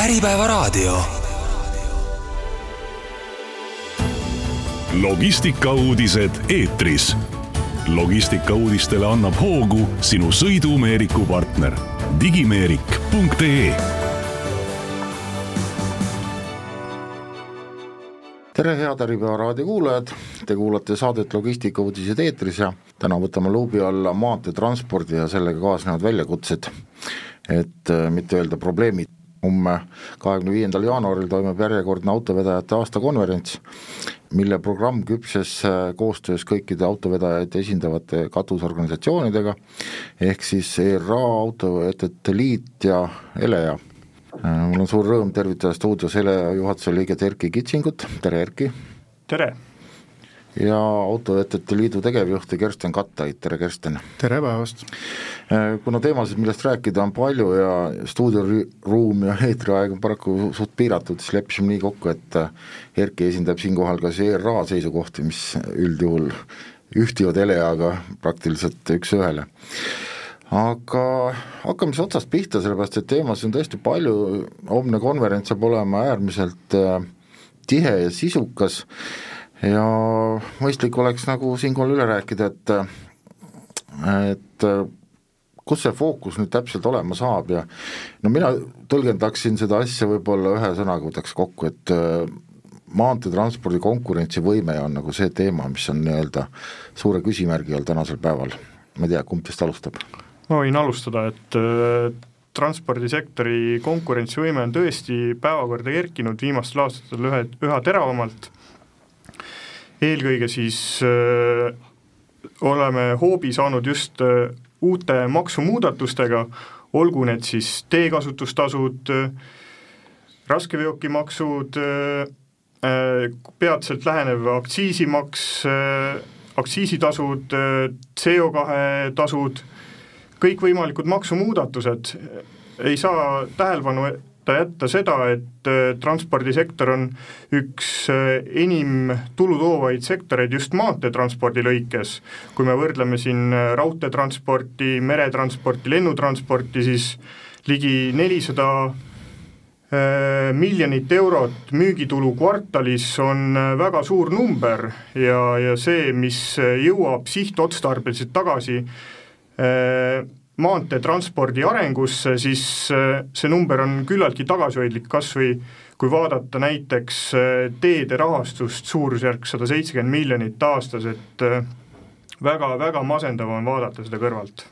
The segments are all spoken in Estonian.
Äripäevaraadio. logistikauudised eetris. logistikauudistele annab hoogu sinu sõidumeeriku partner digimeerik.ee tere, head Äripäeva raadio kuulajad, te kuulate saadet Logistikauudised eetris ja täna võtame luubi alla maanteetranspordi ja sellega kaasnevad väljakutsed, et äh, mitte öelda probleemid. Homme, kahekümne viiendal jaanuaril toimub järjekordne autovedajate aastakonverents, mille programm küpses äh, koostöös kõikide autovedajaid esindavate katusorganisatsioonidega, ehk siis ERA, Autovedajate Liit ja ELEA mul on suur rõõm tervitada stuudios Ele juhatuse liiget Erki Kitsingut, tere Erki! tere! Ja Autovetajate Liidu tegevjuhti Kersten Kattait, tere Kersten! tere päevast! kuna teemasid, millest rääkida, on palju ja stuudioruum ja eetriaeg on paraku suht piiratud, siis leppisime nii kokku, et Erki esindab siinkohal ka ERA seisukohti, mis üldjuhul ühtivad Eleaga praktiliselt üks-ühele aga hakkame siis otsast pihta, sellepärast et teemasid on tõesti palju, homne konverents saab olema äärmiselt äh, tihe ja sisukas ja mõistlik oleks nagu siinkohal üle rääkida, et et kus see fookus nüüd täpselt olema saab ja no mina tõlgendaksin seda asja võib-olla ühe sõnaga võtaks kokku, et maanteetranspordi konkurentsivõime on nagu see teema, mis on nii-öelda suure küsimärgi all tänasel päeval. ma ei tea, kumb teist alustab? ma võin alustada, et transpordisektori konkurentsivõime on tõesti päevakorda kerkinud viimastel aastatel ühe, üha teravamalt, eelkõige siis öö, äh, oleme hoobi saanud just öö, äh, uute maksumuudatustega, olgu need siis teekasutustasud, raskeveokimaksud, peatselt lähenev aktsiisimaks, aktsiisitasud, CO2 tasud kõikvõimalikud maksumuudatused, ei saa tähelepanu jätta seda, et äh, transpordisektor on üks äh, enim tulu toovaid sektoreid just maanteetranspordi lõikes. kui me võrdleme siin äh, raudteetransporti, meretransporti, lennutransporti, siis ligi nelisada miljonit eurot müügitulu kvartalis on väga suur number ja, ja see, mis jõuab sihtotstarbeliselt tagasi maanteetranspordi arengusse, siis äh, see number on küllaltki tagasihoidlik, kas või kui vaadata näiteks äh, teede rahastust, suurusjärk sada seitsekümmend miljonit aastas, et väga-väga äh, masendav on vaadata seda kõrvalt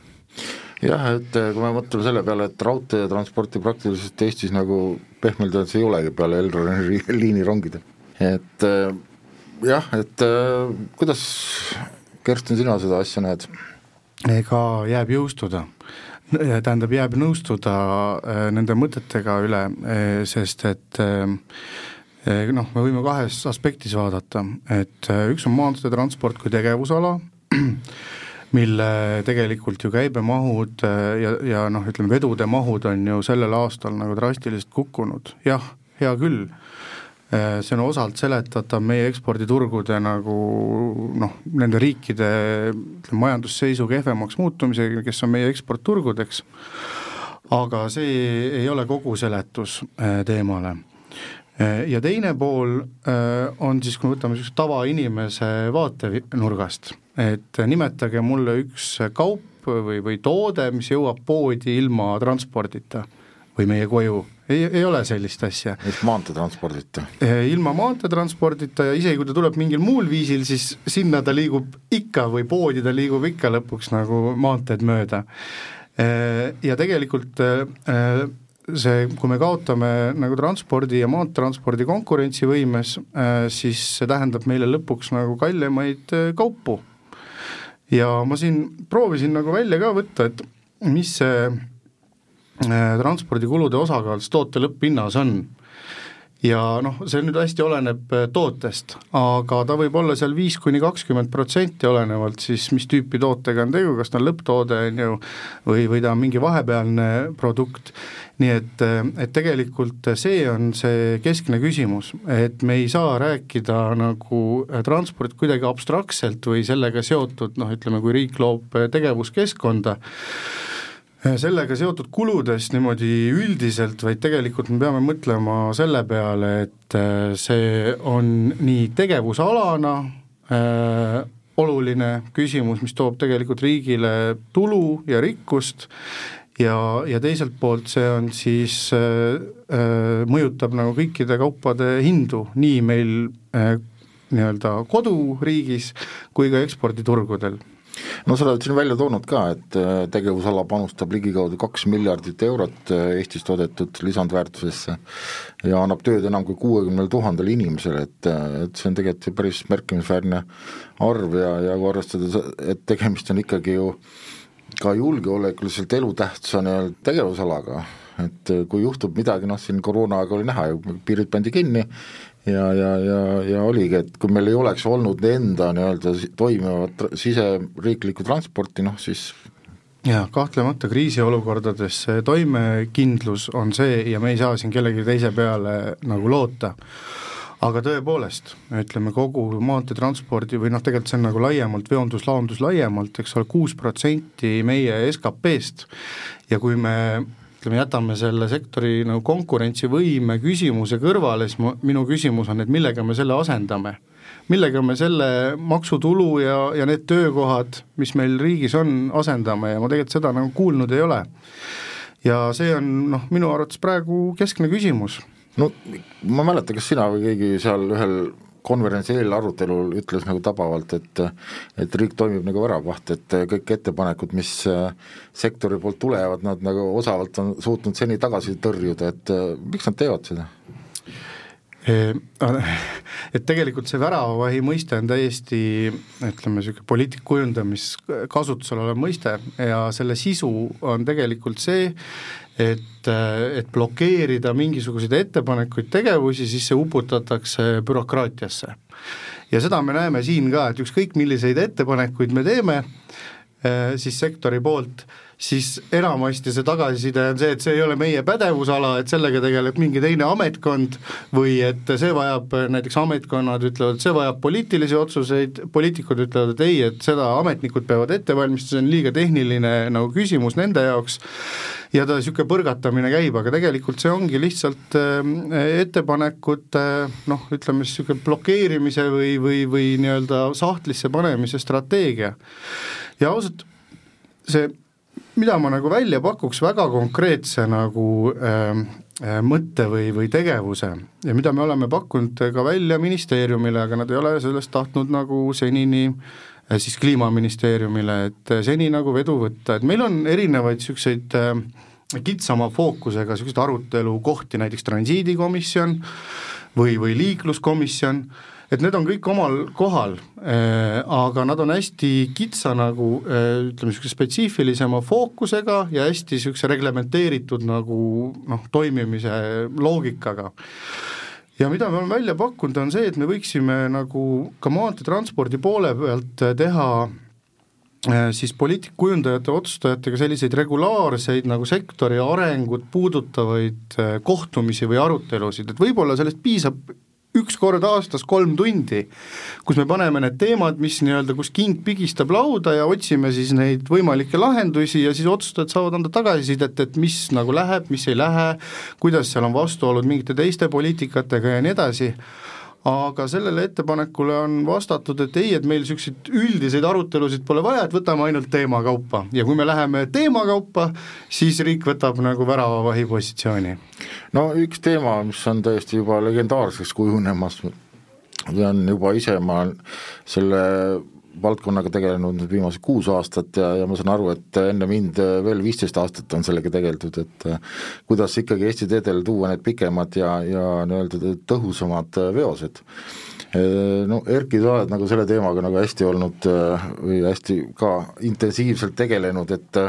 jah, et kui me mõtleme selle peale, et raudteetransporti praktiliselt Eestis nagu pehmelt öeldes ei olegi peale Elroni liinirongide, et jah, et kuidas, Kersten, sina seda asja näed? Ega jääb jõustuda. Tähendab, jääb nõustuda äh, nende mõtetega üle, äh, sest et äh, noh, me võime kahes aspektis vaadata, et üks on maanteetransport kui tegevusala, mille tegelikult ju käibemahud ja, ja noh, ütleme vedude mahud on ju sellel aastal nagu drastiliselt kukkunud, jah, hea küll see on osalt seletatav meie eksporditurgude nagu noh, nende riikide ütleme, majandusseisu kehvemaks muutumisega, kes on meie eksportturgudeks, aga see ei ole kogu seletus äh, teemale. Äh, ja teine pool on siis, kui me võtame niisuguse tavainimese vaatenurgast, et nimetage mulle üks kaup või, või toode, mis jõuab poodi ilma transpordita või meie koju ei, ei ole sellist asja. ehk maanteetranspordita? ilma maanteetranspordita ja isegi kui ta tuleb mingil muul viisil, siis sinna ta liigub ikka või poodi ta liigub ikka lõpuks nagu maanteed mööda. Ja tegelikult see, kui me kaotame nagu transpordi ja maanteetranspordi konkurentsivõimes, siis see tähendab meile lõpuks nagu kallimaid kaupu. ja ma siin proovisin nagu välja ka võtta, et mis see transpordikulude osakaal toote lõpphinnas on. ja noh, see nüüd hästi oleneb äh, tootest, aga ta võib olla seal viis kuni kakskümmend protsenti, olenevalt siis, mis tüüpi tootega on tegu, kas ta on lõpptoode, on ju, või, või ta on mingi vahepealne produkt, nii et, äh, et tegelikult see on see keskne küsimus, et me ei saa rääkida nagu transport kuidagi abstraktselt või sellega seotud noh, ütleme, kui riik loob tegevuskeskkonda, sellega seotud kuludest niimoodi üldiselt, vaid tegelikult me peame mõtlema selle peale, et äh, see on nii tegevusalana äh, oluline küsimus, mis toob tegelikult riigile tulu ja rikkust ja, ja teiselt poolt see on siis äh,, äh mõjutab nagu kõikide kaupade hindu, nii meil äh, nii-öelda koduriigis kui ka eksporditurgudel no sa oled siin välja toonud ka, et äh, tegevusala panustab ligikaudu kaks miljardit eurot äh, Eestis toodetud lisandväärtusesse ja annab tööd enam kui kuuekümnele tuhandele inimesele, et, äh, et see on tegelikult päris märkimisväärne arv ja, ja kui arvestada, et tegemist on ikkagi ju ka julgeolekuliselt elutähtsa nii-öelda tegevusalaga, et kui juhtub midagi, noh siin koroona aega oli näha ju, piirid pandi kinni ja, ja, ja, ja oligi, et kui meil ei oleks olnud enda nii-öelda toimivat siseriiklikku transporti, noh siis jaa, kahtlemata kriisiolukordades see toimekindlus on see ja me ei saa siin kellegi teise peale nagu loota, aga tõepoolest, ütleme kogu maanteetranspordi või noh, tegelikult see on nagu laiemalt, veonduslaondus laiemalt, eks ole, kuus protsenti meie SKP-st ja kui me ütleme, jätame selle sektori nagu konkurentsivõime küsimuse kõrvale, siis mu, minu küsimus on, et millega me selle asendame? millega me selle maksutulu ja, ja need töökohad, mis meil riigis on, asendame ja ma tegelikult seda nagu kuulnud ei ole. ja see on noh, minu arvates praegu keskne küsimus. no ma ei mäleta, kas sina või keegi seal ühel konverentsi eelarutelul ütles nagu tabavalt, et et riik toimib nagu väravvaht, et kõik ettepanekud, mis äh, sektori poolt tulevad, nad nagu osavalt on suutnud seni tagasi tõrjuda, et äh, miks nad teevad seda? et tegelikult see väravavahi mõiste on täiesti ütleme, niisugune poliitika kujundamiskasutusel olev mõiste ja selle sisu on tegelikult see, et, et blokeerida mingisuguseid ettepanekuid, tegevusi, siis see uputatakse bürokraatiasse. ja seda me näeme siin ka, et ükskõik milliseid ettepanekuid me teeme, eh, siis sektori poolt, siis enamasti see tagasiside on see, et see ei ole meie pädevusala, et sellega tegeleb mingi teine ametkond või et see vajab, näiteks ametkonnad ütlevad, et see vajab poliitilisi otsuseid, poliitikud ütlevad, et ei, et seda ametnikud peavad ette valmistama, see on liiga tehniline nagu küsimus nende jaoks ja ta niisugune põrgatamine käib, aga tegelikult see ongi lihtsalt äh, ettepanekute noh, ütleme siis niisugune blokeerimise või, või, või nii-öelda sahtlisse panemise strateegia. ja ausalt, see mida ma nagu välja pakuks väga konkreetse nagu äh, mõtte või, või tegevuse. Ja mida me oleme pakkunud ka välja ministeeriumile, aga nad ei ole sellest tahtnud nagu senini äh, siis Kliimaministeeriumile, et äh, seni nagu vedu võtta, et meil on erinevaid niisuguseid äh, kitsama fookusega niisuguseid arutelukohti, näiteks transiidikomisjon või, või liikluskomisjon et need on kõik omal kohal äh,, aga nad on hästi kitsa nagu äh, ütleme, niisuguse spetsiifilisema fookusega ja hästi niisuguse reglementeeritud nagu noh, toimimise loogikaga. Ja mida me oleme välja pakkunud, on see, et me võiksime nagu ka maanteetranspordi poole pealt teha äh, siis poliitikkujundajate, otsustajatega selliseid regulaarseid nagu sektori arengut puudutavaid kohtumisi või arutelusid, et võib-olla sellest piisab üks kord aastas kolm tundi, kus me paneme need teemad, mis nii-öelda, kus king pigistab lauda ja otsime siis neid võimalikke lahendusi ja siis otsustajad saavad anda tagasisidet, et mis nagu läheb, mis ei lähe, kuidas seal on vastuolud mingite teiste poliitikatega ja nii edasi aga sellele ettepanekule on vastatud, et ei, et meil niisuguseid üldiseid arutelusid pole vaja, et võtame ainult teema kaupa ja kui me läheme teema kaupa, siis riik võtab nagu väravavahi positsiooni. no üks teema, mis on täiesti juba legendaarseks kujunemas, on juba ise, ma selle valdkonnaga tegelenud nüüd viimased kuus aastat ja, ja ma saan aru, et enne mind veel viisteist aastat on sellega tegeldud, et kuidas ikkagi Eesti teedele tuua need pikemad ja, ja nii-öelda tõhusamad veosed. No Erki, sa oled nagu selle teemaga nagu hästi olnud või hästi ka intensiivselt tegelenud, et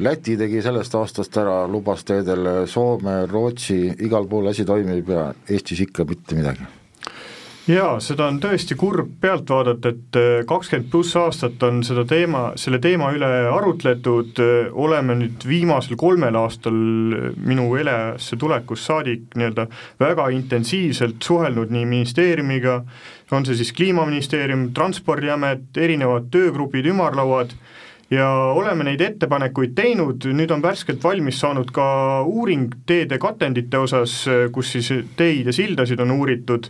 Läti tegi sellest aastast ära, lubas teedel Soome, Rootsi, igal pool asi toimib ja Eestis ikka mitte midagi jaa, seda on tõesti kurb pealt vaadata, et äh, kakskümmend pluss aastat on seda teema, selle teema üle arutletud, äh, oleme nüüd viimasel kolmel aastal äh, minu ELE-sse tulekust saadik nii-öelda väga intensiivselt suhelnud nii ministeeriumiga, on see siis Kliimaministeerium, Transpordiamet, erinevad töögrupid, ümarlauad, ja oleme neid ettepanekuid teinud, nüüd on värskelt valmis saanud ka uuring teede katendite osas, kus siis teid ja sildasid on uuritud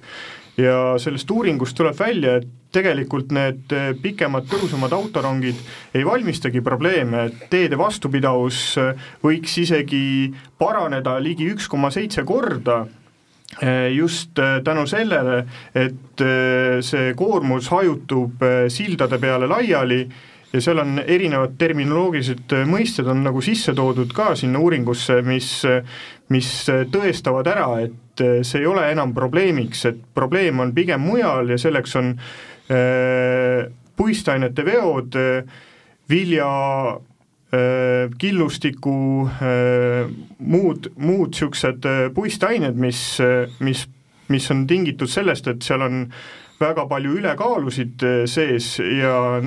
ja sellest uuringust tuleb välja, et tegelikult need pikemad, tõhusamad autorongid ei valmistagi probleeme, et teede vastupidavus võiks isegi paraneda ligi üks koma seitse korda, just tänu sellele, et see koormus hajutub sildade peale laiali ja seal on erinevad terminoloogilised mõisted on nagu sisse toodud ka sinna uuringusse, mis, mis tõestavad ära, et see ei ole enam probleemiks, et probleem on pigem mujal ja selleks on äh, puistainete veod äh,, vilja äh, killustiku äh,, muud, muud niisugused äh, puistained, mis, mis, mis on tingitud sellest, et seal on väga palju ülekaalusid äh, sees ja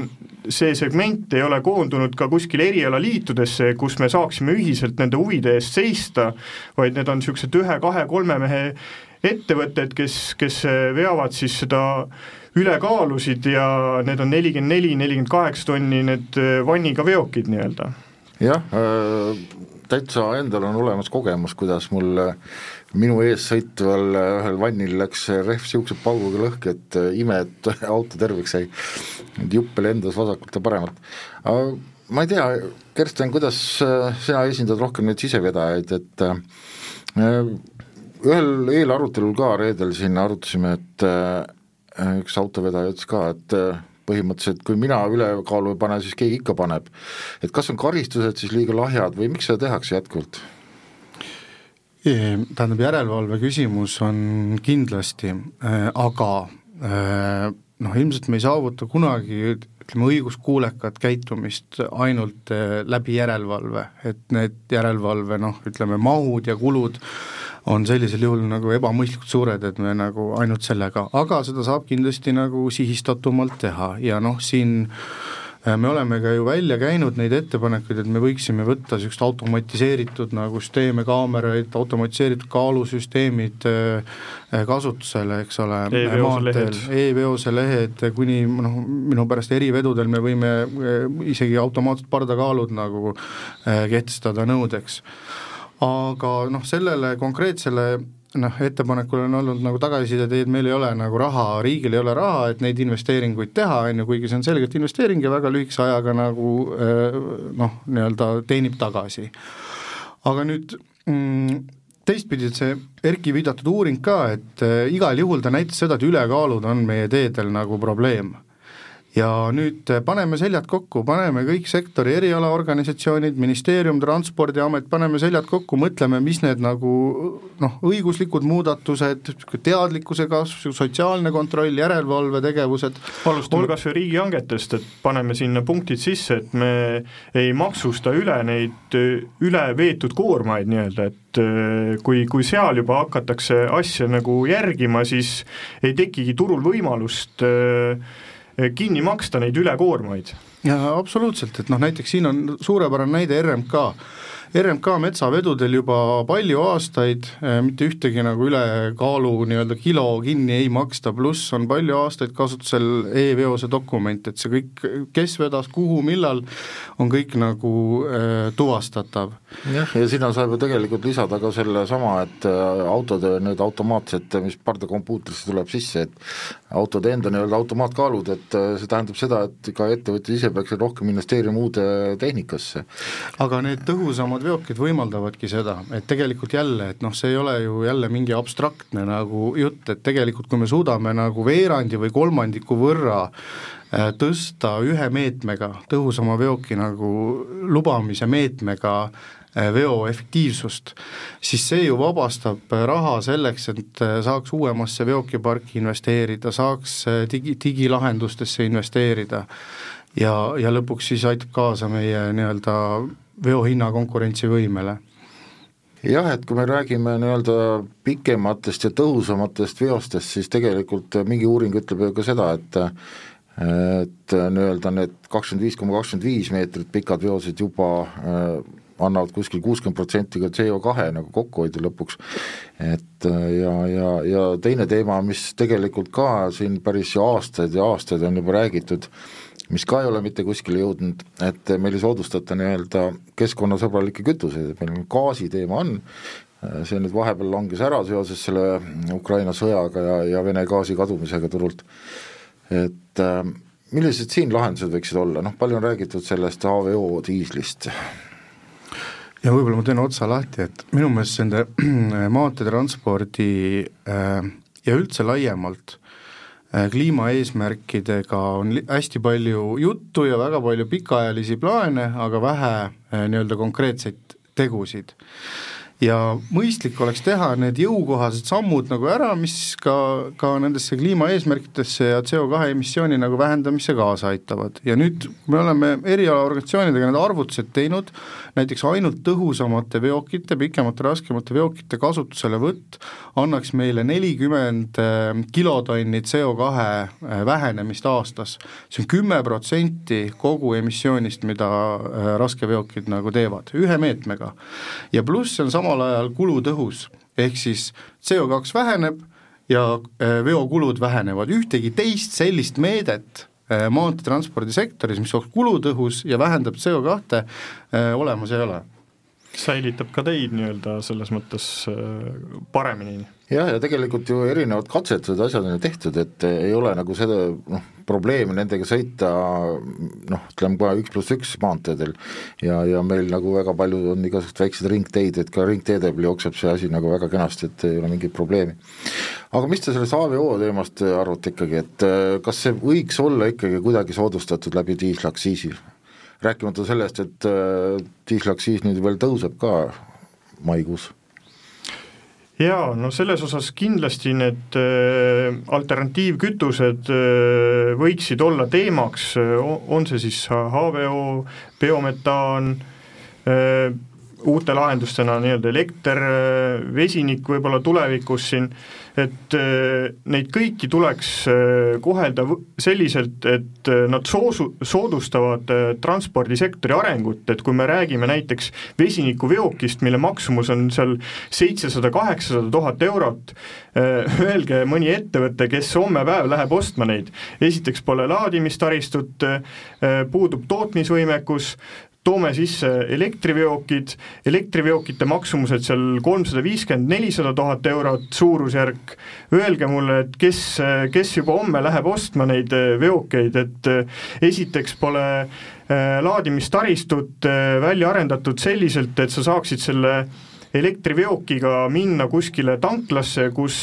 see segment ei ole koondunud ka kuskile erialaliitudesse, kus me saaksime ühiselt nende huvide eest seista, vaid need on niisugused ühe-kahe-kolme mehe ettevõtted, kes, kes veavad siis seda ülekaalusid ja need on nelikümmend neli, nelikümmend kaheksa tonni need äh, vanniga veokid nii-öelda. jah äh,, täitsa endal on olemas kogemus, kuidas mul minu ees sõitval äh, ühel vannil läks rehv niisuguse pauguga lõhki, et äh, ime, et auto terveks jäi. juppe lendas vasakult ja paremalt. aga ma ei tea, Kersten, kuidas äh, sina esindad rohkem neid sisevedajaid, et ühel eelarutelul ka reedel siin arutasime, et üks autovedaja ütles ka, et põhimõtteliselt kui mina ülekaalu ei pane, siis keegi ikka paneb. et kas on karistused siis liiga lahjad või miks seda tehakse jätkuvalt? Tähendab, järelevalve küsimus on kindlasti, äh, aga äh, noh, ilmselt me ei saavuta kunagi ütleme, õiguskuulekat käitumist ainult äh, läbi järelevalve, et need järelevalve noh, ütleme mahud ja kulud on sellisel juhul nagu ebamõistlikult suured, et me nagu ainult sellega, aga seda saab kindlasti nagu sihistatumalt teha. Ja noh, siin Äh, me oleme ka ju välja käinud neid ettepanekuid, et me võiksime võtta niisugust automatiseeritud nagu süsteeme, kaameraid, automatiseeritud kaalusüsteemid äh, äh, kasutusele, eks ole e, maanteel e, e-veose lehed kuni noh, minu pärast erivedudel me võime isegi automaatsed pardakaalud nagu kehtestada nõudeks. aga noh, sellele konkreetsele noh, ettepanekul on olnud nagu tagasiside, et meil ei ole nagu raha, riigil ei ole raha, et neid investeeringuid teha, on ju, kuigi see on selgelt investeering ja väga lühikese ajaga nagu eh, noh, nii-öelda teenib tagasi. aga nüüd mm, teistpidi, et see Erki viidatud uuring ka, et äh, igal juhul ta näitas seda, et ülekaalud on meie teedel nagu probleem ja nüüd eh, paneme seljad kokku, paneme kõik sektori erialaorganisatsioonid, ministeerium, Transpordiamet, paneme seljad kokku, mõtleme, mis need nagu noh, õiguslikud muudatused, teadlikkuse kasv, sotsiaalne kontroll, järelevalvetegevused. alustame kas või riigihangetest, et paneme sinna punktid sisse, et me ei maksusta üle neid üle veetud koormaid nii-öelda, et eh, kui, kui seal juba hakatakse asja nagu järgima, siis ei tekigi turul võimalust äh, kinni maksta neid ülekoormaid. jaa, absoluutselt, et noh, näiteks siin on suurepärane näide RMK, RMK metsavedudel juba palju aastaid eh, mitte ühtegi nagu ülekaalu nii-öelda kilo kinni ei maksta, pluss on palju aastaid kasutusel e-veose dokument, et see kõik, kes vedas, kuhu, millal, on kõik nagu äh, tuvastatav. jah, ja sinna saab ju tegelikult lisada ka sellesama, et autode need automaatsed, mis pardakompuutrisse tuleb sisse, et autode enda nii-öelda automaatkaalud, et see tähendab seda, et ka ettevõtjad ise peaksid rohkem investeerima uude tehnikasse. aga need tõhusamad needsamad veokid võimaldavadki seda, et tegelikult jälle, et noh, see ei ole ju jälle mingi abstraktne nagu jutt, et tegelikult kui me suudame nagu veerandi või kolmandiku võrra äh, tõsta ühe meetmega, tõhusama veoki nagu lubamise meetmega äh, veo efektiivsust, siis see ju vabastab raha selleks, et äh, saaks uuemasse veokiparki investeerida, saaks digi, digilahendustesse investeerida. Ja, ja lõpuks siis aitab kaasa meie nii-öelda veohinna konkurentsivõimele jah, et kui me räägime nii-öelda pikematest ja tõhusamatest veostest, siis tegelikult mingi uuring ütleb ju ka seda, et et nii-öelda need kakskümmend viis koma kakskümmend viis meetrit pikad veosed juba äh, annavad kuskil kuuskümmend protsenti ka CO2 nagu kokkuhoidu lõpuks. et ja, ja, ja teine teema, mis tegelikult ka siin päris aastaid ja aastaid on juba räägitud, mis ka ei ole mitte kuskile jõudnud, et meil ei soodustata nii-öelda keskkonnasõbralikke kütuseid, et meil gaasi teema on, see nüüd vahepeal langes ära seoses selle Ukraina sõjaga ja, ja Vene gaasi kadumisega turult, et äh, millised siin lahendused võiksid olla, noh palju on räägitud sellest HVO diislist, ja võib-olla ma teen otsa lahti, et minu meelest nende maanteetranspordi äh, ja üldse laiemalt kliimaeesmärkidega on hästi palju juttu ja väga palju pikaajalisi plaane, aga vähe äh, nii-öelda konkreetseid tegusid ja mõistlik oleks teha need jõukohased sammud nagu ära, mis ka, ka nendesse kliimaeesmärkidesse ja CO2 emissiooni nagu vähendamisse kaasa aitavad. ja nüüd me oleme erialaorganisatsioonidega need arvutused teinud, näiteks ainult tõhusamate veokite, pikemate, raskemate veokite kasutuselevõtt annaks meile nelikümmend äh, kilotonni CO2 äh, vähenemist aastas. see on kümme protsenti kogu emissioonist, mida äh, raskeveokid nagu teevad, ühe meetmega. ja pluss see on samal ajal kulutõhus, ehk siis CO2 väheneb ja veokulud vähenevad, ühtegi teist sellist meedet maanteetranspordisektoris, mis oleks kulutõhus ja vähendab CO2, olemas ei ole säilitab ka teid nii-öelda selles mõttes äh, paremini. jah, ja tegelikult ju erinevad katsetused, asjad on ju tehtud, et ei ole nagu seda noh, probleemi nendega sõita noh, ütleme kohe üks pluss üks maanteedel ja, ja meil nagu väga palju on igasuguseid väikseid ringteid, et ka ringteede peal jookseb see asi nagu väga kenasti, et ei ole mingit probleemi. Aga mis te sellest AVO teemast arvate ikkagi, et äh, kas see võiks olla ikkagi kuidagi soodustatud läbi diislaktsiisi? rääkimata sellest, et äh, diisliaktsiis nüüd veel tõuseb ka maikuus jaa, no selles osas kindlasti need äh, alternatiivkütused võiksid olla teemaks, on see siis HVO, biometaan uute lahendustena nii-öelda elekter, vesinik võib-olla tulevikus siin, et äh, neid kõiki tuleks äh, kohelda selliselt, et äh, nad soosu-, soodustavad transpordisektori arengut, et kui me räägime näiteks vesinikuveokist, mille maksumus on seal seitsesada, kaheksasada tuhat eurot, öelge mõni ettevõte, kes homme päev läheb ostma neid, esiteks pole laadimistaristut, puudub tootmisvõimekus, toome sisse elektriveokid, elektriveokite maksumused seal kolmsada viiskümmend, nelisada tuhat eurot suurusjärk, öelge mulle, et kes, kes juba homme läheb ostma neid eh, veokeid, et eh, esiteks pole eh, laadimistaristut välja arendatud selliselt, et sa saaksid selle elektriveokiga minna kuskile tanklasse, kus,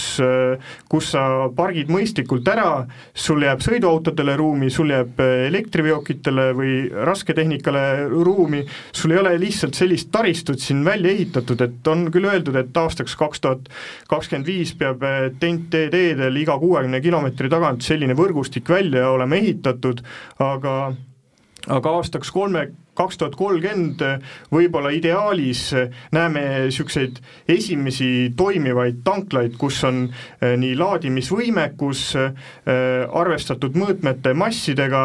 kus sa pargid mõistlikult ära, sul jääb sõiduautodele ruumi, sul jääb elektriveokitele või rasketehnikale ruumi, sul ei ole lihtsalt sellist taristut siin välja ehitatud, et on küll öeldud, et aastaks kaks tuhat kakskümmend viis peab TNT teedel iga kuuekümne kilomeetri tagant selline võrgustik välja olema ehitatud, aga aga aastaks kolme, kaks tuhat kolmkümmend võib-olla ideaalis näeme niisuguseid esimesi toimivaid tanklaid, kus on eh, nii laadimisvõimekus, eh, arvestatud mõõtmete massidega,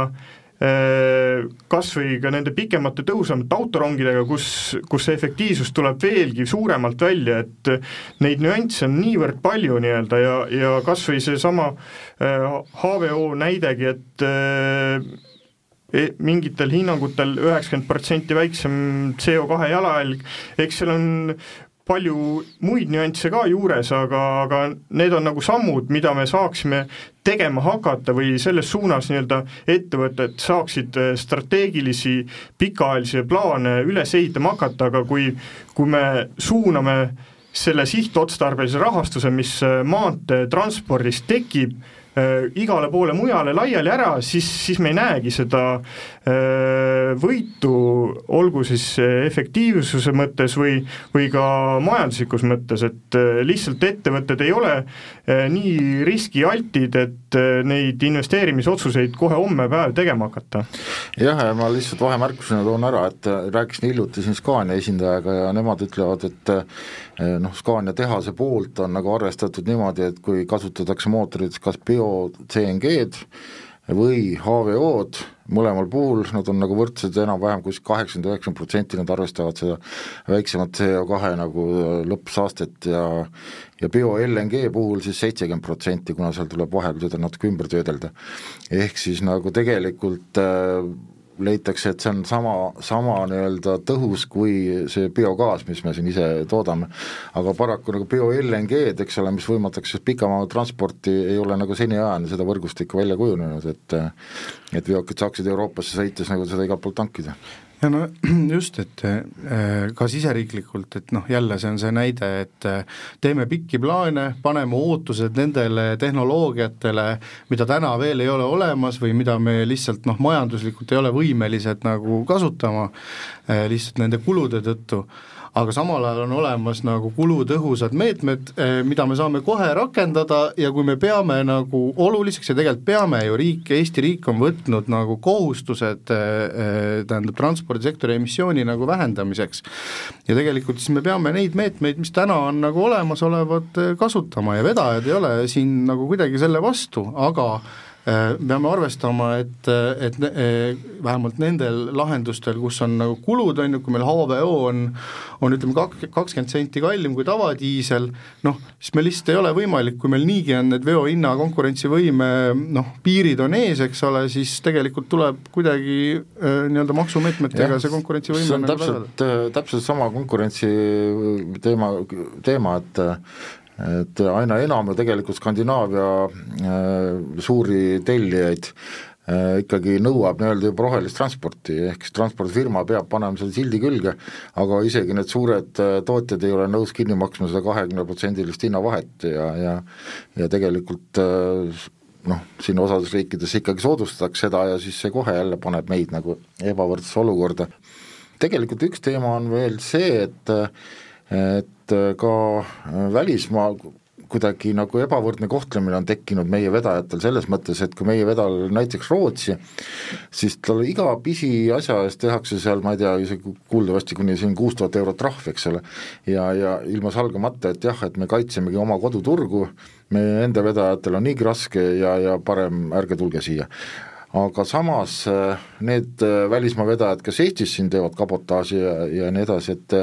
eh, kas või ka nende pikemate tõhusamate autorongidega, kus, kus see efektiivsus tuleb veelgi suuremalt välja, et neid nüansse on niivõrd palju nii-öelda ja, ja kas või seesama HVO näidegi, et mingitel hinnangutel üheksakümmend protsenti väiksem CO2 jalajälg, eks seal on palju muid nüansse ka juures, aga, aga need on nagu sammud, mida me saaksime tegema hakata või selles suunas nii-öelda ettevõtted saaksid äh, strateegilisi pikaajalisi plaane üles ehitama hakata, aga kui, kui me suuname selle sihtotstarbelise rahastuse, mis äh, maanteetranspordis tekib, igale poole mujale laiali ära, siis, siis me ei näegi seda äh, võitu, olgu siis efektiivsuse mõttes või, või ka majanduslikus mõttes, et äh, lihtsalt ettevõtted ei ole äh, nii riskialtid, et äh, neid investeerimisotsuseid kohe homme päev tegema hakata. jah, ja ma lihtsalt vahemärkusena toon ära, et äh, rääkisin hiljuti siin Scania esindajaga ja nemad ütlevad, et äh, noh, Scania tehase poolt on nagu arvestatud niimoodi, et kui kasutatakse mootorites kas bio-CNG-d, või HVO-d, mõlemal puhul nad on nagu võrdsed enam-vähem kuskil kaheksakümmend, üheksakümmend protsenti, nad arvestavad seda väiksemat CO2 nagu lõppsaastet ja ja bio-LNG puhul siis seitsekümmend protsenti, kuna seal tuleb vahel seda natuke ümber töödelda. ehk siis nagu tegelikult äh, leitakse, et see on sama, sama nii-öelda tõhus kui see biogaas, mis me siin ise toodame. aga paraku nagu bio-LNG-d, eks ole, mis võimaldaks siis pikamaa transporti, ei ole nagu seniajani seda võrgustikku välja kujunenud, et et veokid saaksid Euroopasse sõites nagu seda igalt poolt tankida ja no just, et äh, ka siseriiklikult, et noh, jälle see on see näide, et äh, teeme pikki plaane, paneme ootused nendele tehnoloogiatele, mida täna veel ei ole olemas või mida me lihtsalt noh, majanduslikult ei ole võimelised nagu kasutama, äh, lihtsalt nende kulude tõttu aga samal ajal on olemas nagu kulutõhusad meetmed, eh, mida me saame kohe rakendada ja kui me peame nagu oluliseks ja tegelikult peame ju riik, Eesti riik on võtnud nagu kohustused eh, eh, tähendab, transpordisektori emissiooni nagu vähendamiseks. ja tegelikult siis me peame neid meetmeid, mis täna on nagu olemasolevad, kasutama ja vedajad ei ole siin nagu kuidagi selle vastu, aga peame arvestama, et, et äh, vähemalt nendel lahendustel, kus on nagu kulud, on ju, kui meil HVO on, on ütleme kak-, kakskümmend senti kallim kui tavadiisel, noh, siis meil lihtsalt ei ole võimalik, kui meil niigi on need veohinna konkurentsivõime noh, piirid on ees, eks ole, siis tegelikult tuleb kuidagi äh, nii-öelda maksumeetmetega see konkurentsivõime see on nagu täpselt, täpselt sama konkurentsi teema, teema, et et aina enam ju tegelikult Skandinaavia äh, suuri tellijaid äh, ikkagi nõuab nii-öelda juba rohelist transporti, ehk siis transpordifirma peab panema selle sildi külge, aga isegi need suured äh, tootjad ei ole nõus kinni maksma seda kahekümneprotsendilist hinnavahet ja, ja ja tegelikult noh, siin osades riikides ikkagi soodustatakse seda ja siis see kohe jälle paneb meid nagu ebavõrdsesse olukorda. tegelikult üks teema on veel see, et et äh, ka äh, välismaa kuidagi nagu ebavõrdne kohtlemine on tekkinud meie vedajatel selles mõttes, et kui meie vedajal näiteks Rootsi, siis tal iga pisiasja eest tehakse seal, ma ei tea, isegi kuuldavasti kuni siin kuus tuhat eurot trahv, eks ole, ja, ja ilma salgamata, et jah, et me kaitsemegi oma koduturgu, meie enda vedajatel on niigi raske ja, ja parem ärge tulge siia. Aga samas äh, need välismaa vedajad, kes Eestis siin teevad kabotaaži ja, ja nii edasi, et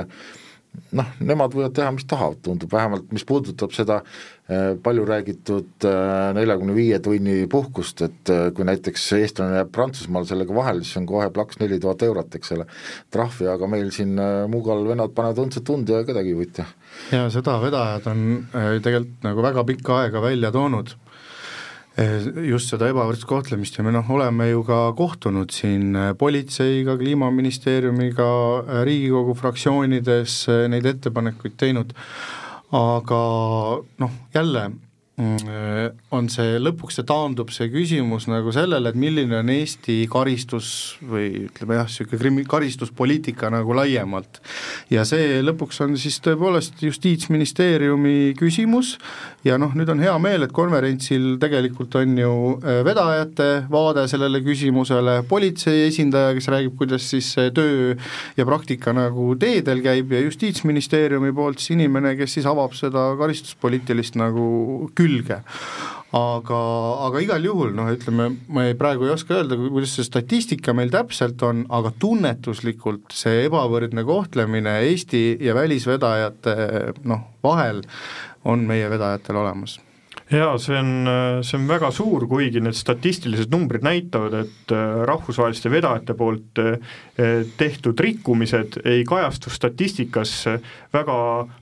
noh, nemad võivad teha, mis tahavad, tundub, vähemalt mis puudutab seda äh, palju räägitud äh, neljakümne viie tunni puhkust, et äh, kui näiteks eestlane jääb Prantsusmaal sellega vahele, siis on kohe plaks neli tuhat eurot, eks ole, trahvi, aga meil siin Muugal vennad panevad õndsat tunda ja kedagi ei huvita. ja seda vedajad on tegelikult nagu väga pikka aega välja toonud just seda ebavõrdset kohtlemist. Ja me noh, oleme ju ka kohtunud siin eh, politseiga, Kliimaministeeriumiga, eh, Riigikogu fraktsioonides neid ettepanekuid teinud, aga noh, jälle Mm, on see, lõpuks see taandub, see küsimus nagu sellele, et milline on Eesti karistus või ütleme jah, niisugune krimi-, karistuspoliitika nagu laiemalt. ja see lõpuks on siis tõepoolest Justiitsministeeriumi küsimus ja noh, nüüd on hea meel, et konverentsil tegelikult on ju äh, vedajate vaade sellele küsimusele, politsei esindaja, kes räägib, kuidas siis see töö ja praktika nagu teedel käib ja Justiitsministeeriumi poolt siis inimene, kes siis avab seda karistuspoliitilist nagu külge aga, aga igal juhul noh, ütleme, ma ei, praegu ei oska öelda, kuidas see statistika meil täpselt on, aga tunnetuslikult see ebavõrdne kohtlemine Eesti ja välisvedajate noh, vahel on meie vedajatel olemas jaa, see on, see on väga suur, kuigi need statistilised numbrid näitavad, et äh, rahvusvaheliste vedajate poolt äh, tehtud rikkumised ei kajastu statistikas väga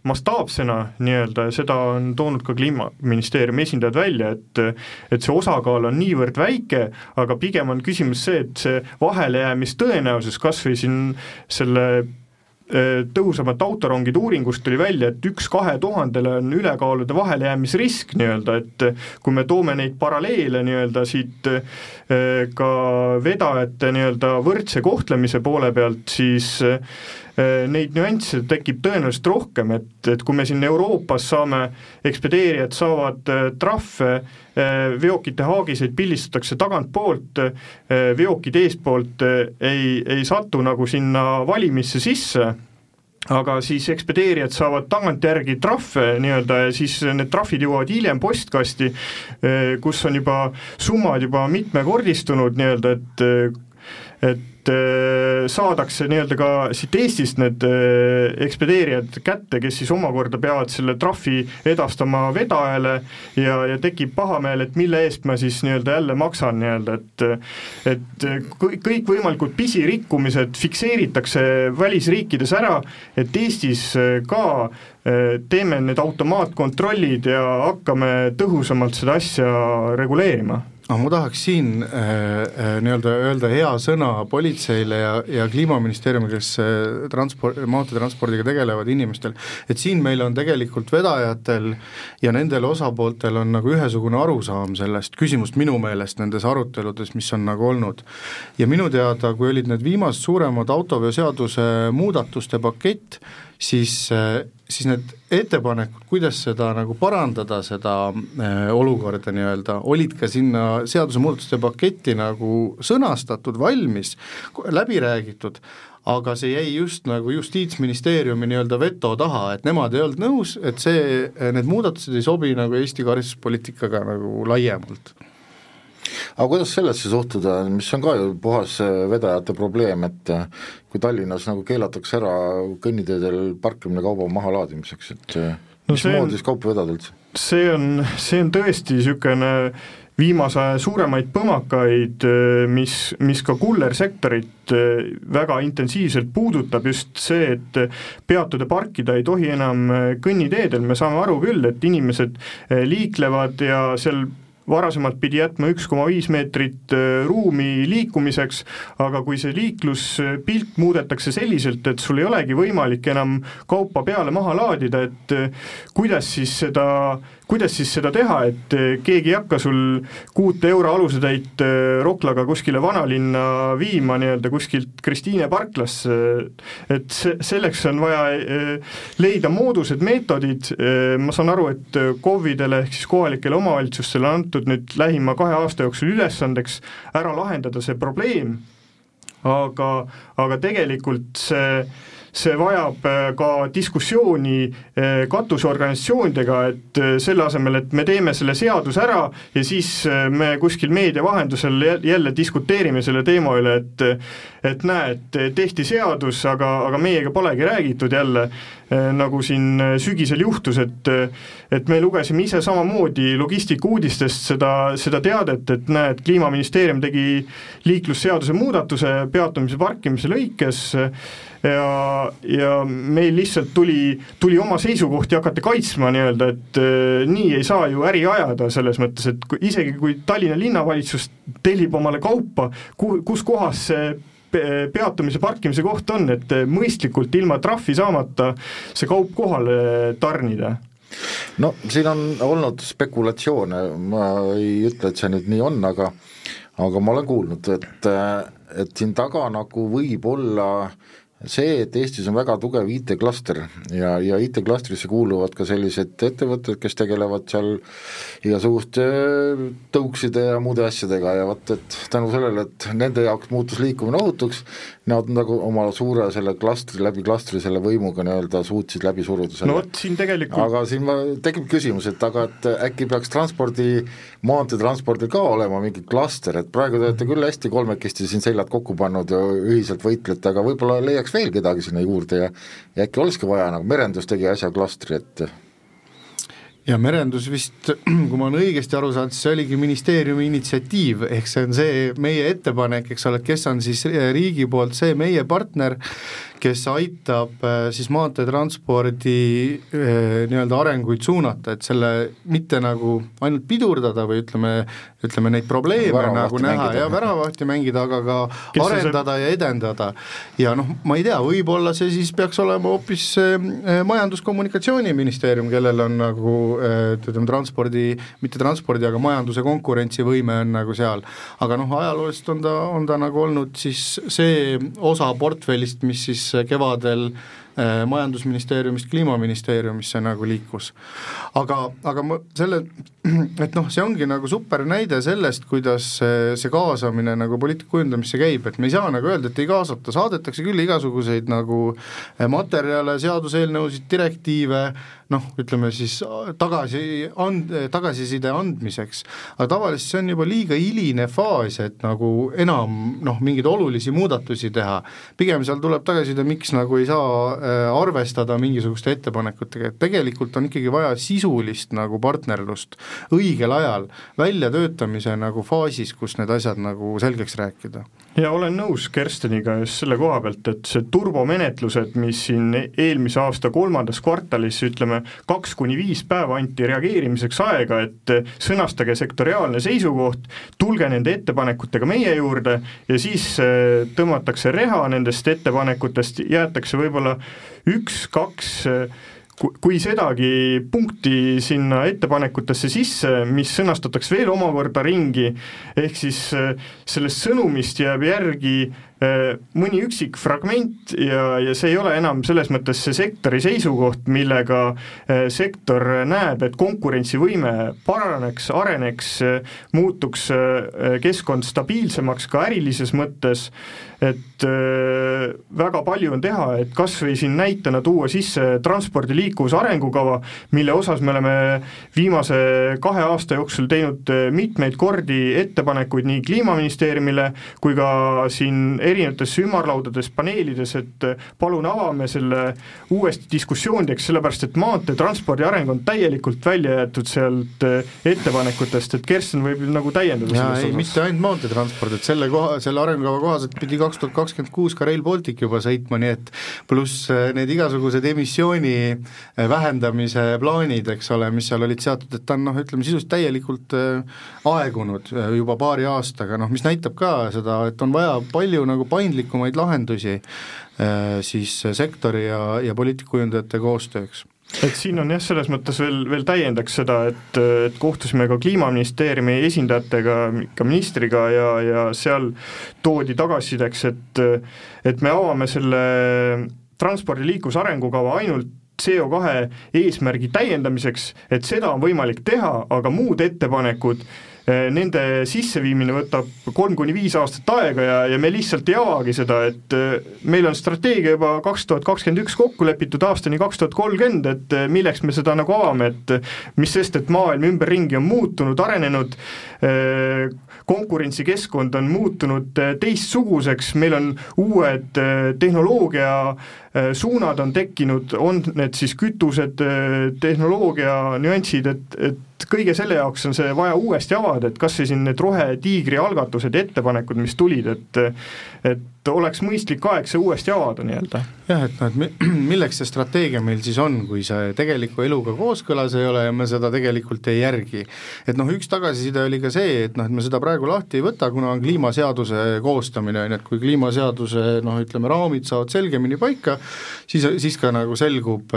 mastaapsena nii-öelda ja seda on toonud ka Kliimaministeeriumi esindajad välja, et et see osakaal on niivõrd väike, aga pigem on küsimus see, et see vahelejäämistõenäosus kas või siin selle Äh, tõhusamate autorongide uuringust tuli välja, et üks kahe tuhandele on ülekaalude vahelejäämisrisk nii-öelda, et kui me toome neid paralleele nii-öelda siit äh, ka vedajate nii-öelda võrdse kohtlemise poole pealt, siis äh, Äh, neid nüansse tekib tõenäoliselt rohkem, et, et kui me siin Euroopas saame, ekspedeerijad saavad äh, trahve, äh, veokite haagiseid pildistatakse tagantpoolt, veokid eespoolt ei, ei satu nagu sinna valimisse sisse aga siis ekspedeerijad saavad tagantjärgi trahve nii-öelda ja siis need trahvid jõuavad hiljem postkasti, kus on juba summad juba mitmekordistunud nii-öelda, et et Äh, saadakse nii-öelda ka siit Eestist need äh, ekspedeerijad kätte, kes siis omakorda peavad selle trahvi edastama vedajale ja, ja tekib pahameel, et mille eest ma siis nii-öelda jälle maksan nii-öelda, et et kõikvõimalikud pisirikkumised fikseeritakse välisriikides ära, et Eestis äh, ka teeme need automaatkontrollid ja hakkame tõhusamalt seda asja reguleerima noh, ma tahaks siin äh, äh, nii-öelda öelda hea sõna politseile ja, ja Kliimaministeeriumile, kes äh, transport, maanteetranspordiga tegelevad inimestel, et siin meil on tegelikult vedajatel ja nendel osapooltel on nagu ühesugune arusaam sellest, küsimust minu meelest nendes aruteludes, mis on nagu olnud. ja minu teada, kui olid need viimased suuremad autoveoseaduse muudatuste pakett, siis, siis need ettepanekud, kuidas seda nagu parandada, seda äh, olukorda nii-öelda, olid ka sinna seadusemuudatuste paketti nagu sõnastatud, valmis, läbi räägitud, aga see jäi just nagu Justiitsministeeriumi nii-öelda veto taha, et nemad ei olnud nõus, et see, need muudatused ei sobi nagu Eesti karistuspoliitikaga nagu laiemalt aga kuidas sellesse suhtuda, mis on ka ju puhas äh, vedajate probleem, et äh, kui Tallinnas nagu keelatakse ära kõnniteedel parkimine kauba mahalaadimiseks, et äh, no mismoodi siis kaupa vedada üldse? see on, see on tõesti niisugune viimase aja suuremaid põmakaid, mis, mis ka kullersektorit väga intensiivselt puudutab, just see, et peatuda, parkida ei tohi enam kõnniteedel, me saame aru küll, et inimesed liiklevad ja seal varasemalt pidi jätma üks koma viis meetrit äh, ruumi liikumiseks, aga kui see liikluspilt muudetakse selliselt, et sul ei olegi võimalik enam kaupa peale maha laadida, et äh, kuidas siis seda kuidas siis seda teha, et eh, keegi ei hakka sul kuute euro alusetäit eh, Roklaga kuskile vanalinna viima nii-öelda kuskilt Kristiine parklasse, et see, selleks on vaja eh, leida moodused, meetodid, ma saan aru, et KOV-idele ehk siis kohalikele omavalitsustele on antud nüüd lähima kahe aasta jooksul ülesandeks ära lahendada see probleem, aga, aga tegelikult see see vajab äh, ka diskussiooni äh, katusorganisatsioonidega, et äh, selle asemel, et me teeme selle seaduse ära ja siis me kuskil meedia vahendusel jälle diskuteerime selle teema üle, et et näe, et tehti seadus, aga, aga meiega polegi räägitud jälle, nagu siin sügisel juhtus, et et me lugesime ise samamoodi logistika uudistest seda, seda teadet, et näe, et Kliimaministeerium tegi liiklusseaduse muudatuse peatumise parkimise lõikes, ja, ja meil lihtsalt tuli, tuli oma seisukohti hakata kaitsma nii-öelda, et nii ei saa ju äri ajada, selles mõttes, et kui, isegi kui Tallinna linnavalitsus tellib omale kaupa, kuhu, kus kohas see peatumise, parkimise koht on, et mõistlikult ilma trahvi saamata see kaup kohale tarnida. No siin on olnud spekulatsioone, ma ei ütle, et see nüüd nii on, aga aga ma olen kuulnud, et, et siin taga nagu võib olla äh, see, et Eestis on väga tugev IT-klaster ja, ja IT-klastrisse kuuluvad ka sellised ettevõtted, kes tegelevad seal igasuguste tõukside ja muude asjadega ja vot, et tänu sellele, et nende jaoks muutus liikumine ohutuks, nad nagu oma suure selle klastri, läbi klastri selle võimuga nii-öelda suutsid läbi suruda selle. no vot, siin tegelikult aga siin ma, tekib küsimus, et aga et äkki peaks transpordi, maanteetranspordil ka olema mingi klaster, et praegu te olete küll hästi kolmekesti siin seljad kokku pannud ja ühiselt võitlete, aga võib-olla leiaks veel kedagi sinna juurde ja ja äkki olekski vaja nagu merendus tegi äsja klastri, et ja merendus vist, kui ma olen õigesti aru saanud, siis see oligi ministeeriumi initsiatiiv, ehk see on see meie ettepanek, eks ole, kes on siis riigi poolt see meie partner, kes aitab äh, siis maanteetranspordi äh, nii-öelda arenguid suunata, et selle mitte nagu ainult pidurdada või ütleme, ütleme neid probleeme väravahti nagu näha mängida. ja väravahti mängida, aga ka kes arendada see... ja edendada. ja noh, ma ei tea, võib-olla see siis peaks olema hoopis äh, Majandus-Kommunikatsiooniministeerium, kellel on nagu ütleme, transpordi, mitte transpordi, aga majanduse konkurentsivõime on nagu seal. aga noh, ajalooliselt on ta, on ta nagu olnud siis see osa portfellist, mis siis kevadel äh, majandusministeeriumist kliimaministeeriumisse nagu liikus. aga, aga ma selle, et noh, see ongi nagu super näide sellest, kuidas see, kaasamine nagu poliitika kujundamisse käib, et me ei saa nagu öelda, et ei kaasata, saadetakse küll igasuguseid nagu materjale, seaduseelnõusid, direktiive, noh, ütleme siis tagasi and-, tagasiside andmiseks, aga tavaliselt see on juba liiga hiline faas, et nagu enam noh, mingeid olulisi muudatusi teha. pigem seal tuleb tagasiside, miks nagu ei saa äh, arvestada mingisuguste ettepanekutega, et tegelikult on ikkagi vaja sisulist nagu partnerlust õigel ajal, väljatöötamise nagu faasis, kus need asjad nagu selgeks rääkida. Ja olen nõus Kersteniga just selle koha pealt, et see turbomenetlused, mis siin eelmise aasta kolmandas kvartalis ütleme, kaks kuni viis päeva anti reageerimiseks aega, et sõnastage sektoriaalne seisukoht, tulge nende ettepanekutega meie juurde ja siis äh, tõmmatakse reha nendest ettepanekutest, jäetakse võib-olla üks-kaks äh, kui sedagi punkti sinna ettepanekutesse sisse, mis sõnastatakse veel omakorda ringi, ehk siis äh, sellest sõnumist jääb järgi mõni üksik fragment ja, ja see ei ole enam selles mõttes see sektori seisukoht, millega äh, sektor näeb, et konkurentsivõime paraneks, areneks, muutuks äh, keskkond stabiilsemaks ka ärilises mõttes, et väga palju on teha, et kas või siin näitena tuua sisse transpordi liikuvuse arengukava, mille osas me oleme viimase kahe aasta jooksul teinud mitmeid kordi ettepanekuid nii Kliimaministeeriumile kui ka siin erinevates ümarlaudades, paneelides, et äh, palun avame selle uuesti diskussioonideks, sellepärast et maanteetranspordi areng on täielikult välja jäetud sealt äh, ettepanekutest, et Kersten võib nagu täiendada jaa, ei, mitte ainult maanteetransport, et selle koha, selle arengukava kohaselt pidi kaks tuhat kakskümmend kuus ka Rail Baltic juba sõitma, nii et pluss äh, need igasugused emissiooni vähendamise plaanid, eks ole, mis seal olid seatud, et ta on noh, ütleme sisuliselt täielikult aegunud juba paari aastaga, noh mis näitab ka seda, et on vaja palju nagu nagu paindlikumaid lahendusi äh, siis sektori ja, ja poliitikakujundajate koostööks. Et siin on jah, selles mõttes veel, veel täiendaks seda, et, et kohtusime ka Kliimaministeeriumi esindajatega, ka ministriga ja, ja seal toodi tagasisideks, et et me avame selle transpordi liikluse arengukava ainult CO2 eesmärgi täiendamiseks, et seda on võimalik teha, aga muud ettepanekud Eh, nende sisseviimine võtab kolm kuni viis aastat aega ja, ja me lihtsalt ei avagi seda, et eh, meil on strateegia juba kaks tuhat kakskümmend üks kokku lepitud aastani kaks tuhat kolmkümmend, et eh, milleks me seda nagu avame, et mis sest, et maailm ümberringi on muutunud, arenenud, konkurentsikeskkond on muutunud teistsuguseks, meil on uued tehnoloogia suunad on tekkinud, on need siis kütused, tehnoloogia nüansid, et, et et kõige selle jaoks on see vaja uuesti avada, et kas või siin need rohetiigri algatused ja ettepanekud, mis tulid, et et oleks mõistlik aeg see uuesti avada nii-öelda. jah, et noh, et milleks see strateegia meil siis on, kui see tegeliku eluga kooskõlas ei ole ja me seda tegelikult ei järgi. et noh, üks tagasiside oli ka see, et noh, et me seda praegu lahti ei võta, kuna on kliimaseaduse koostamine, on ju, et kui kliimaseaduse noh, ütleme raamid saavad selgemini paika, siis, siis ka nagu selgub,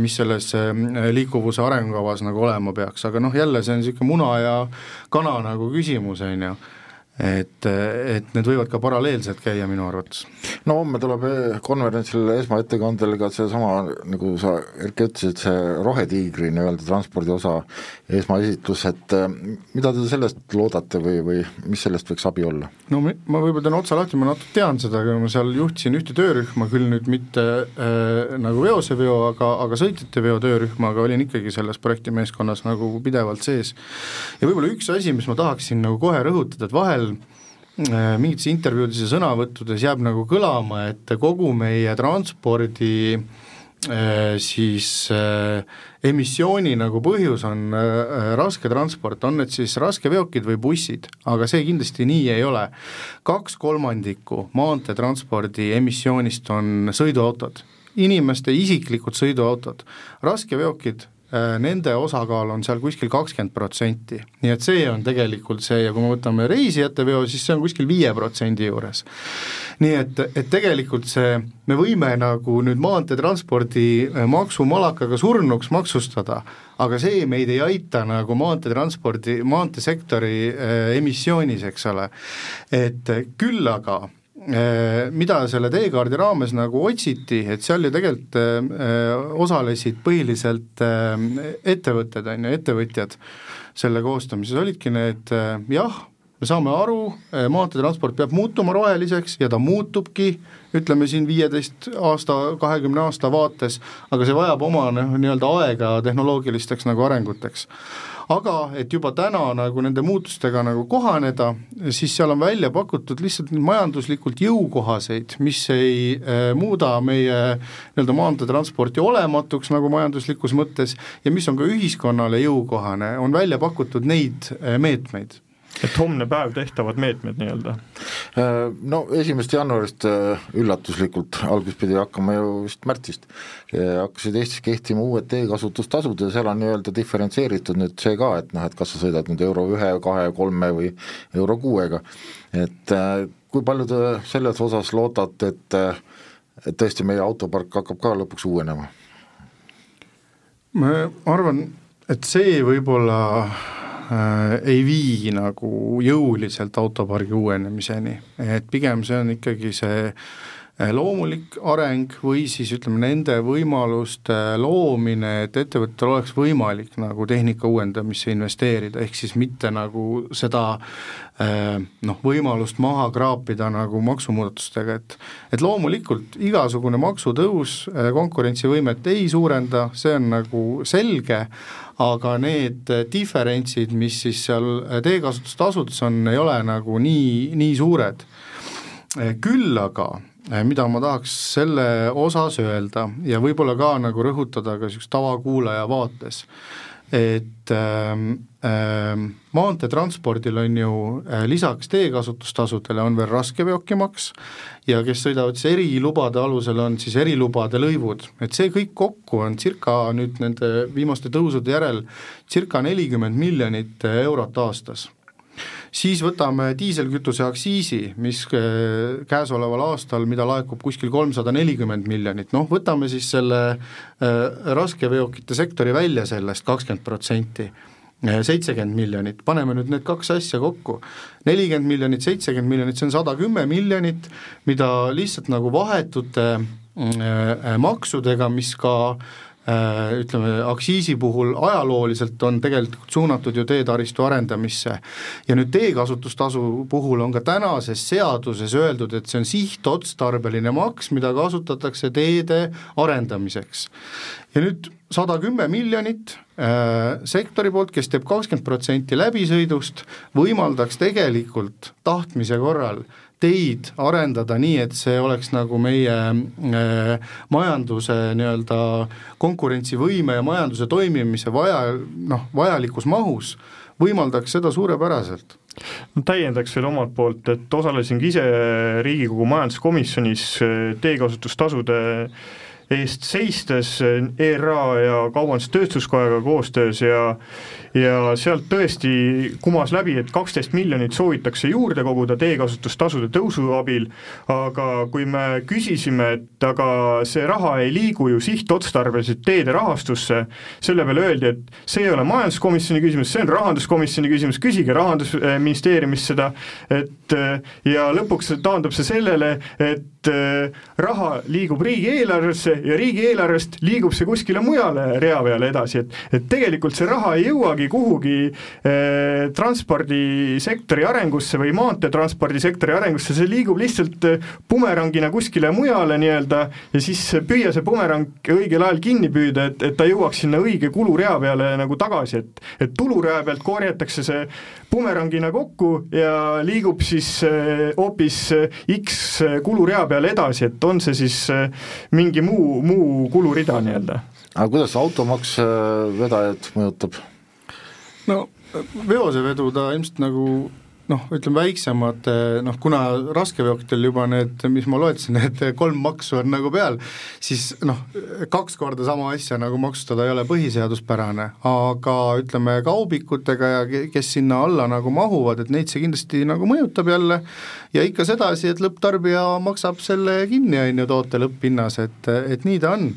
mis selles liikuvuse arengukavas nagu olema peaks, aga noh, jälle see on niisugune muna ja kana nagu küsimus, on ju et, et need võivad ka paralleelselt käia minu arvates. no homme tuleb eh, konverentsil esmaettekandel ka seesama, nagu sa, Erki, ütlesid, see rohetiigri nii-öelda transpordi osa esmaesitlus, et eh, mida te sellest loodate või, või mis sellest võiks abi olla? no ma võib-olla teen otsa lahti, ma natuke tean seda, aga ma seal juhtisin ühte töörühma, küll nüüd mitte äh, nagu veoseveo, aga, aga sõitjateveo töörühma, aga olin ikkagi selles projektimeeskonnas nagu pidevalt sees. ja võib-olla üks asi, mis ma tahaksin nagu kohe rõhutada, et vahel Äh, mingites intervjuudes ja sõnavõttudes jääb nagu kõlama, et kogu meie transpordi äh, siis äh, emissiooni nagu põhjus on raske transport, on need siis raskeveokid või bussid, aga see kindlasti nii ei ole. kaks kolmandikku maanteetranspordi emissioonist on sõiduautod, inimeste isiklikud sõiduautod, raskeveokid nende osakaal on seal kuskil kakskümmend protsenti. nii et see on tegelikult see ja kui me võtame reisijate veo, siis see on kuskil viie protsendi juures. nii et, et tegelikult see, me võime nagu nüüd maanteetranspordi äh, maksumalakaga surnuks maksustada, aga see meid ei aita nagu maanteetranspordi, maanteesektori äh, emissioonis, eks ole. et küll aga mida selle teekaardi raames nagu otsiti, et seal ju tegelikult osalesid põhiliselt ettevõtted, on ju, ettevõtjad selle koostamises, olidki need jah, me saame aru, maanteetransport peab muutuma roheliseks ja ta muutubki, ütleme siin viieteist aasta, kahekümne aasta vaates, aga see vajab oma noh, nii-öelda aega tehnoloogilisteks nagu arenguteks. Aga et juba täna nagu nende muutustega nagu kohaneda, siis seal on välja pakutud lihtsalt majanduslikult jõukohaseid, mis ei äh, muuda meie nii-öelda maanteetransporti olematuks nagu majanduslikus mõttes ja mis on ka ühiskonnale jõukohane, on välja pakutud neid äh, meetmeid et homne päev tehtavad meetmed nii-öelda? Äh, no esimesest jaanuarist äh, üllatuslikult, alguses pidi hakkama ju vist märtsist, äh, hakkasid Eestis kehtima uued teekasutustasud ja seal on nii-öelda diferentseeritud nüüd see ka, et noh, et kas sa sõidad nüüd euro ühe, kahe, kolme või euro kuuega, et kui palju te selles osas loodate, et et tõesti meie autopark hakkab ka lõpuks uuenema? ma arvan, et see võib-olla ei vii nagu jõuliselt autopargi uuenemiseni, et pigem see on ikkagi see äh, loomulik areng või siis ütleme, nende võimaluste loomine, et ettevõttel oleks võimalik nagu tehnika uuendamisse investeerida, ehk siis mitte nagu seda äh, noh, võimalust maha kraapida nagu maksumuudatustega, et et loomulikult igasugune maksutõus äh, konkurentsivõimet ei suurenda, see on nagu selge, aga need diferentsid, mis siis seal teekasutustasudes on, ei ole nagu nii, nii suured. küll aga mida ma tahaks selle osas öelda ja võib-olla ka nagu rõhutada ka niisuguse tavakuulaja vaates, et äh, äh, maanteetranspordil on ju äh, lisaks teekasutustasudele on veel raskeveokimaks ja kes sõidavad siis erilubade alusel, on siis erilubade lõivud, et see kõik kokku on circa nüüd nende viimaste tõusude järel circa nelikümmend miljonit eurot aastas siis võtame diiselkütuse aktsiisi, mis äh, käesoleval aastal, mida laekub kuskil kolmsada nelikümmend miljonit, noh võtame siis selle äh, raskeveokite sektori välja sellest kakskümmend protsenti. Äh, seitsekümmend miljonit, paneme nüüd need kaks asja kokku, nelikümmend miljonit, seitsekümmend miljonit, see on sada kümme miljonit, mida lihtsalt nagu vahetute maksudega, mis ka Äh, ütleme, aktsiisi puhul ajalooliselt on tegelikult suunatud ju teetaristu arendamisse ja nüüd teekasutustasu puhul on ka tänases seaduses öeldud, et see on sihtotstarbeline maks, mida kasutatakse teede arendamiseks. ja nüüd sada kümme miljonit äh, sektori poolt, kes teeb kakskümmend protsenti läbisõidust, võimaldaks tegelikult tahtmise korral teid arendada nii, et see oleks nagu meie äh, majanduse nii-öelda konkurentsivõime ja majanduse toimimise vaja, noh, vajalikus mahus, võimaldaks seda suurepäraselt. No täiendaks veel omalt poolt, et osalesin ka ise Riigikogu majanduskomisjonis äh, teekasutustasude eest seistes ERA ja Kaubandus-Tööstuskojaga koostöös ja ja sealt tõesti kumas läbi, et kaksteist miljonit soovitakse juurde koguda teekasutustasude tõusu abil, aga kui me küsisime, et aga see raha ei liigu ju sihtotstarbeliselt teede rahastusse, selle peale öeldi, et see ei ole majanduskomisjoni küsimus, see on rahanduskomisjoni küsimus, küsige Rahandusministeeriumist seda, et ja lõpuks taandub see sellele, et raha liigub riigieelarvesse ja riigieelarvest liigub see kuskile mujale rea peale edasi, et et tegelikult see raha ei jõuagi kuhugi eh, transpordisektori arengusse või maanteetranspordisektori arengusse, see liigub lihtsalt eh, bumerangina kuskile mujale nii-öelda ja siis püüa see bumerang õigel ajal kinni püüda, et, et ta jõuaks sinna õige kulurea peale nagu tagasi, et et tulurea pealt korjatakse see bumerangina kokku ja liigub siis hoopis eh, X kulurea peale edasi, et on see siis mingi muu, muu kulurida nii-öelda aga kuidas automaks vedajat mõjutab? no veosevedu ta ilmselt nagu noh, ütleme väiksemad noh, kuna raskeveokitel juba need, mis ma loetlesin, need kolm maksu on nagu peal, siis noh, kaks korda sama asja nagu maksustada ei ole põhiseaduspärane, aga ütleme, kaubikutega ja kes sinna alla nagu mahuvad, et neid see kindlasti nagu mõjutab jälle. Ja ikka sedasi, et lõpptarbija maksab selle kinni, on ju, toote lõpphinnas, et, et nii ta on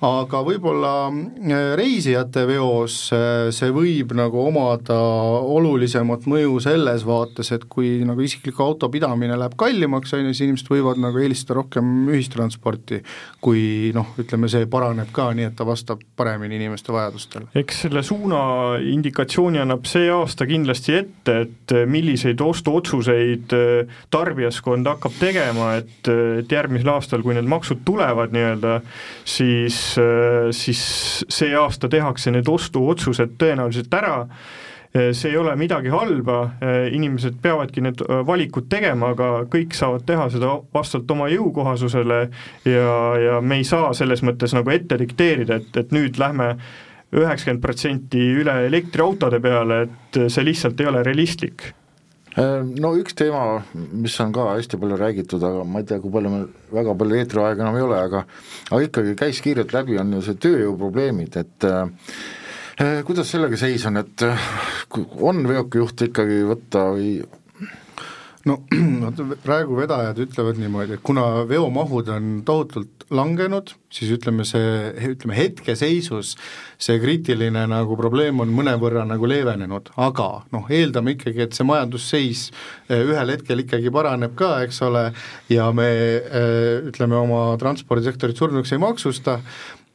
aga võib-olla äh, reisijate veos äh, see võib nagu omada olulisemat mõju selles vaates, et kui nagu isikliku auto pidamine läheb kallimaks, on ju, siis inimesed võivad nagu eelistada rohkem ühistransporti, kui noh, ütleme see paraneb ka nii, et ta vastab paremini inimeste vajadustele. eks selle suuna indikatsiooni annab see aasta kindlasti ette, et milliseid ostuotsuseid äh, tarbijaskond hakkab tegema, et, et järgmisel aastal, kui need maksud tulevad nii-öelda, siis Äh, siis see aasta tehakse need ostuotsused tõenäoliselt ära, äh, see ei ole midagi halba, äh, inimesed peavadki need valikud tegema, aga kõik saavad teha seda vastavalt oma jõukohasusele ja, ja me ei saa selles mõttes nagu ette dikteerida, et, et nüüd lähme üheksakümmend protsenti üle elektriautode peale, et see lihtsalt ei ole realistlik. Äh, no üks teema, mis on ka hästi palju räägitud, aga ma ei tea, kui palju meil väga palju eetriaega enam ei ole, aga aga ikkagi käis kiirelt läbi, on ju see tööjõuprobleemid, et äh, kuidas sellega seis on, et äh, on veokijuht ikkagi võtta või no praegu vedajad ütlevad niimoodi, et kuna veomahud on tohutult langenud, siis ütleme see, ütleme hetkeseisus see kriitiline nagu probleem on mõnevõrra nagu leevenenud, aga noh, eeldame ikkagi, et see majandusseis eh, ühel hetkel ikkagi paraneb ka, eks ole, ja me eh, ütleme, oma transpordisektorit surnuks ei maksusta,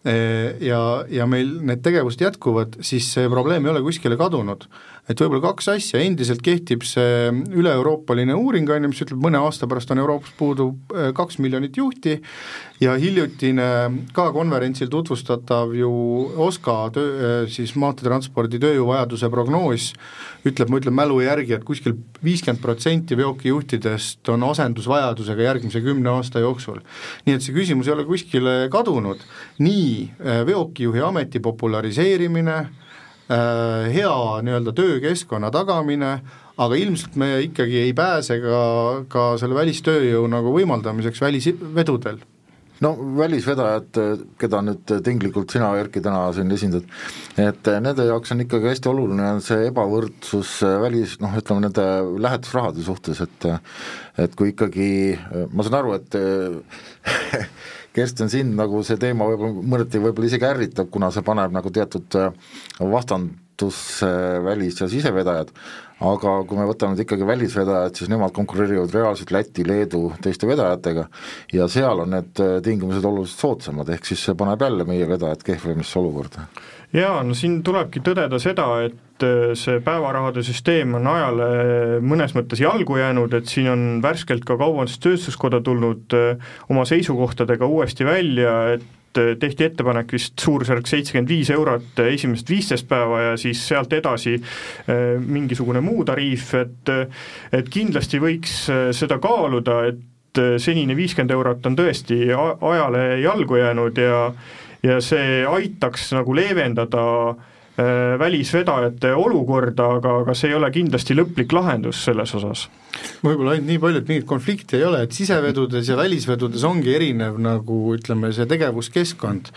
eh, ja, ja meil need tegevused jätkuvad, siis see probleem ei ole kuskile kadunud et võib-olla kaks asja, endiselt kehtib see üle-euroopaline uuring, on ju, mis ütleb, mõne aasta pärast on Euroopas puudu äh, kaks miljonit juhti ja hiljutine ka konverentsil tutvustatav ju OSKA töö, äh, siis maanteetranspordi tööjõuvajaduse prognoos ütleb, ma ütlen mälu järgi, et kuskil viiskümmend protsenti veokijuhtidest on asendusvajadusega järgmise kümne aasta jooksul. nii et see küsimus ei ole kuskile kadunud, nii äh, veokijuhi ameti populariseerimine, hea nii-öelda töökeskkonna tagamine, aga ilmselt me ikkagi ei pääse ka, ka selle välistööjõu nagu võimaldamiseks välisvedudel no välisvedajad, keda nüüd tinglikult sina, Erki, täna siin esindad, et nende jaoks on ikkagi hästi oluline see ebavõrdsus välis, noh, ütleme nende lähetusrahade suhtes, et et kui ikkagi, ma saan aru, et Kersten, sind nagu see teema võib-olla mõneti võib-olla isegi ärritab, kuna see paneb nagu teatud äh, vastandusse välis- ja sisevedajad, aga kui me võtame nüüd ikkagi välisvedajad, siis nemad konkureerivad reaalselt Läti, Leedu, teiste vedajatega. Ja seal on need äh, tingimused oluliselt soodsamad, ehk siis see paneb jälle meie vedajad kehvemasse olukorda. Jaa, no siin tulebki tõdeda seda, et äh, see päevarahade süsteem on ajale mõnes mõttes jalgu jäänud, et siin on värskelt ka Kaubandus-Tööstuskoda tulnud äh, oma seisukohtadega uuesti välja, et äh, tehti ettepanek vist suurusjärk seitsekümmend viis eurot esimesed viisteist päeva ja siis sealt edasi mingisugune muu tariif, et et kindlasti võiks seda kaaluda, et senine viiskümmend eurot on tõesti ajale jalgu jäänud ja ja see aitaks nagu leevendada äh, välisvedajate olukorda, aga, aga see ei ole kindlasti lõplik lahendus selles osas. võib-olla ainult nii palju, et mingit konflikti ei ole, et sisevedudes ja välisvedudes ongi erinev nagu ütleme, see tegevuskeskkond.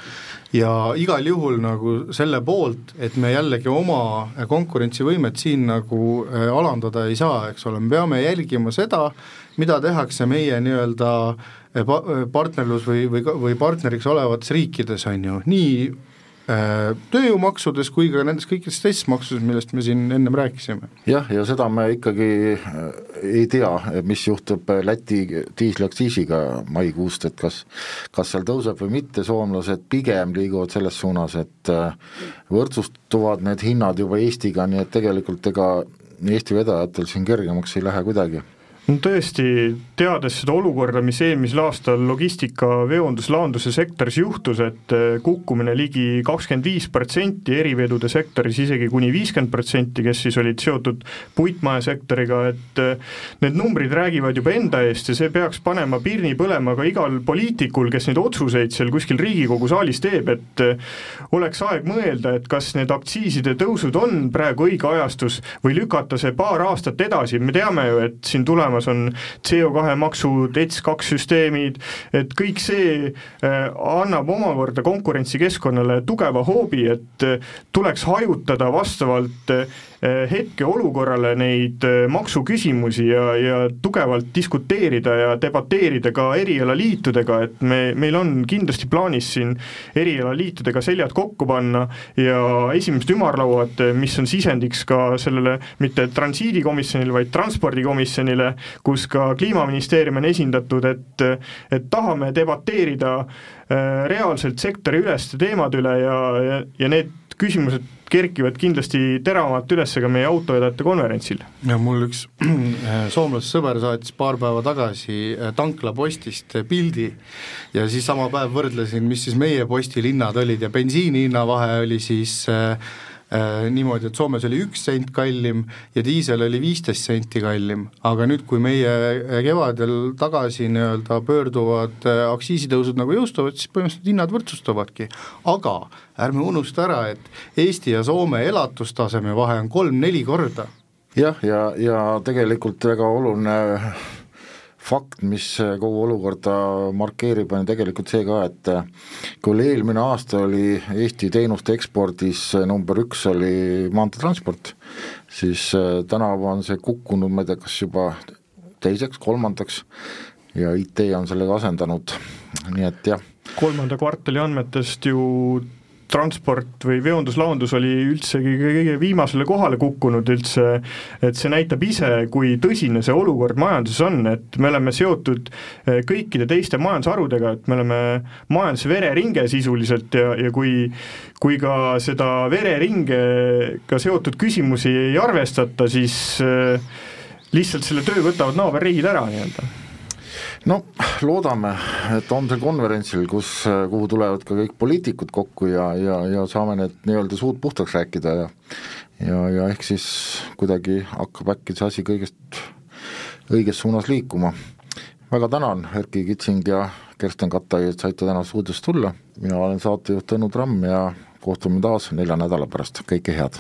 Ja igal juhul nagu selle poolt, et me jällegi oma konkurentsivõimet siin nagu äh, alandada ei saa, eks ole, me peame jälgima seda, mida tehakse meie nii-öelda äh, pa-, partnerlus või, või, või partneriks olevates riikides, on ju, nii äh, tööjõumaksudes kui ka nendes kõikides teistes maksudes, millest me siin ennem rääkisime. jah, ja seda me ikkagi ei tea, mis juhtub Läti diisliaktsiisiga maikuust, et kas kas seal tõuseb või mitte, soomlased pigem liiguvad selles suunas, et võrdsustuvad need hinnad juba Eestiga, nii et tegelikult ega Eesti vedajatel siin kergemaks ei lähe kuidagi no tõesti, teades seda olukorda, mis eelmisel aastal logistika, veondus, laonduse sektoris juhtus, et eh, kukkumine ligi kakskümmend viis protsenti, erivedude sektoris isegi kuni viiskümmend protsenti, kes siis olid seotud puitmajasektoriga, et eh, need numbrid räägivad juba enda eest ja see peaks panema pirni põlema ka igal poliitikul, kes neid otsuseid seal kuskil Riigikogu saalis teeb, et eh, oleks aeg mõelda, et kas need aktsiiside tõusud on praegu õige ajastus või lükata see paar aastat edasi, me teame ju, et siin tulemas olemas on CO2 maksud, ETS2 süsteemid, et kõik see annab omakorda konkurentsikeskkonnale tugeva hoobi, et tuleks hajutada vastavalt hetkeolukorrale neid maksuküsimusi ja, ja tugevalt diskuteerida ja debateerida ka erialaliitudega, et me, meil on kindlasti plaanis siin erialaliitudega seljad kokku panna ja esimesed ümarlauad, mis on sisendiks ka sellele mitte transiidikomisjonile, vaid transpordikomisjonile, kus ka Kliimaministeerium on esindatud, et et tahame debateerida äh, reaalselt sektoriüleste teemade üle ja, ja, ja need küsimused kerkivad kindlasti teravamalt üles ka meie autovedajate konverentsil. ja mul üks soomlase sõber saatis paar päeva tagasi äh, tanklapostist äh, pildi ja siis sama päev võrdlesin, mis siis meie postil hinnad olid ja bensiini hinna vahe oli siis äh, Äh, niimoodi, et Soomes oli üks sent kallim ja diisel oli viisteist senti kallim, aga nüüd, kui meie äh, kevadel tagasi nii-öelda pöörduvad äh, aktsiisitõusud nagu jõustuvad, siis põhimõtteliselt hinnad võrdsustavadki. aga ärme unusta ära, et Eesti ja Soome elatustaseme vahe on kolm-neli korda. jah, ja, ja, ja tegelikult väga oluline fakt, mis kogu olukorda markeerib, on tegelikult see ka, et kui eelmine aasta oli Eesti teenuste ekspordis number üks oli maanteetransport, siis äh, tänavu on see kukkunud, ma ei tea, kas juba teiseks, kolmandaks ja IT on sellega asendanud, nii et jah. kolmanda kvartali andmetest ju transport või veonduslaundus oli üldsegi kõige viimasele kohale kukkunud üldse, et see näitab ise, kui tõsine see olukord majanduses on, et me oleme seotud eh, kõikide teiste majandusharudega, et me oleme majanduse vereringe sisuliselt ja, ja kui kui ka seda vereringe,ga seotud küsimusi ei arvestata, siis eh, lihtsalt selle töö võtavad naaberriigid ära nii-öelda no loodame, et homsel konverentsil, kus, kuhu tulevad ka kõik poliitikud kokku ja, ja, ja saame need nii-öelda suud puhtaks rääkida ja ja, ja ehk siis kuidagi hakkab äkki see asi kõigest õiges suunas liikuma. väga tänan, Erkki Kitsing ja Kersten Kattai, et saite täna stuudiosse tulla, mina olen saatejuht Tõnu Tramm ja kohtume taas nelja nädala pärast, kõike head!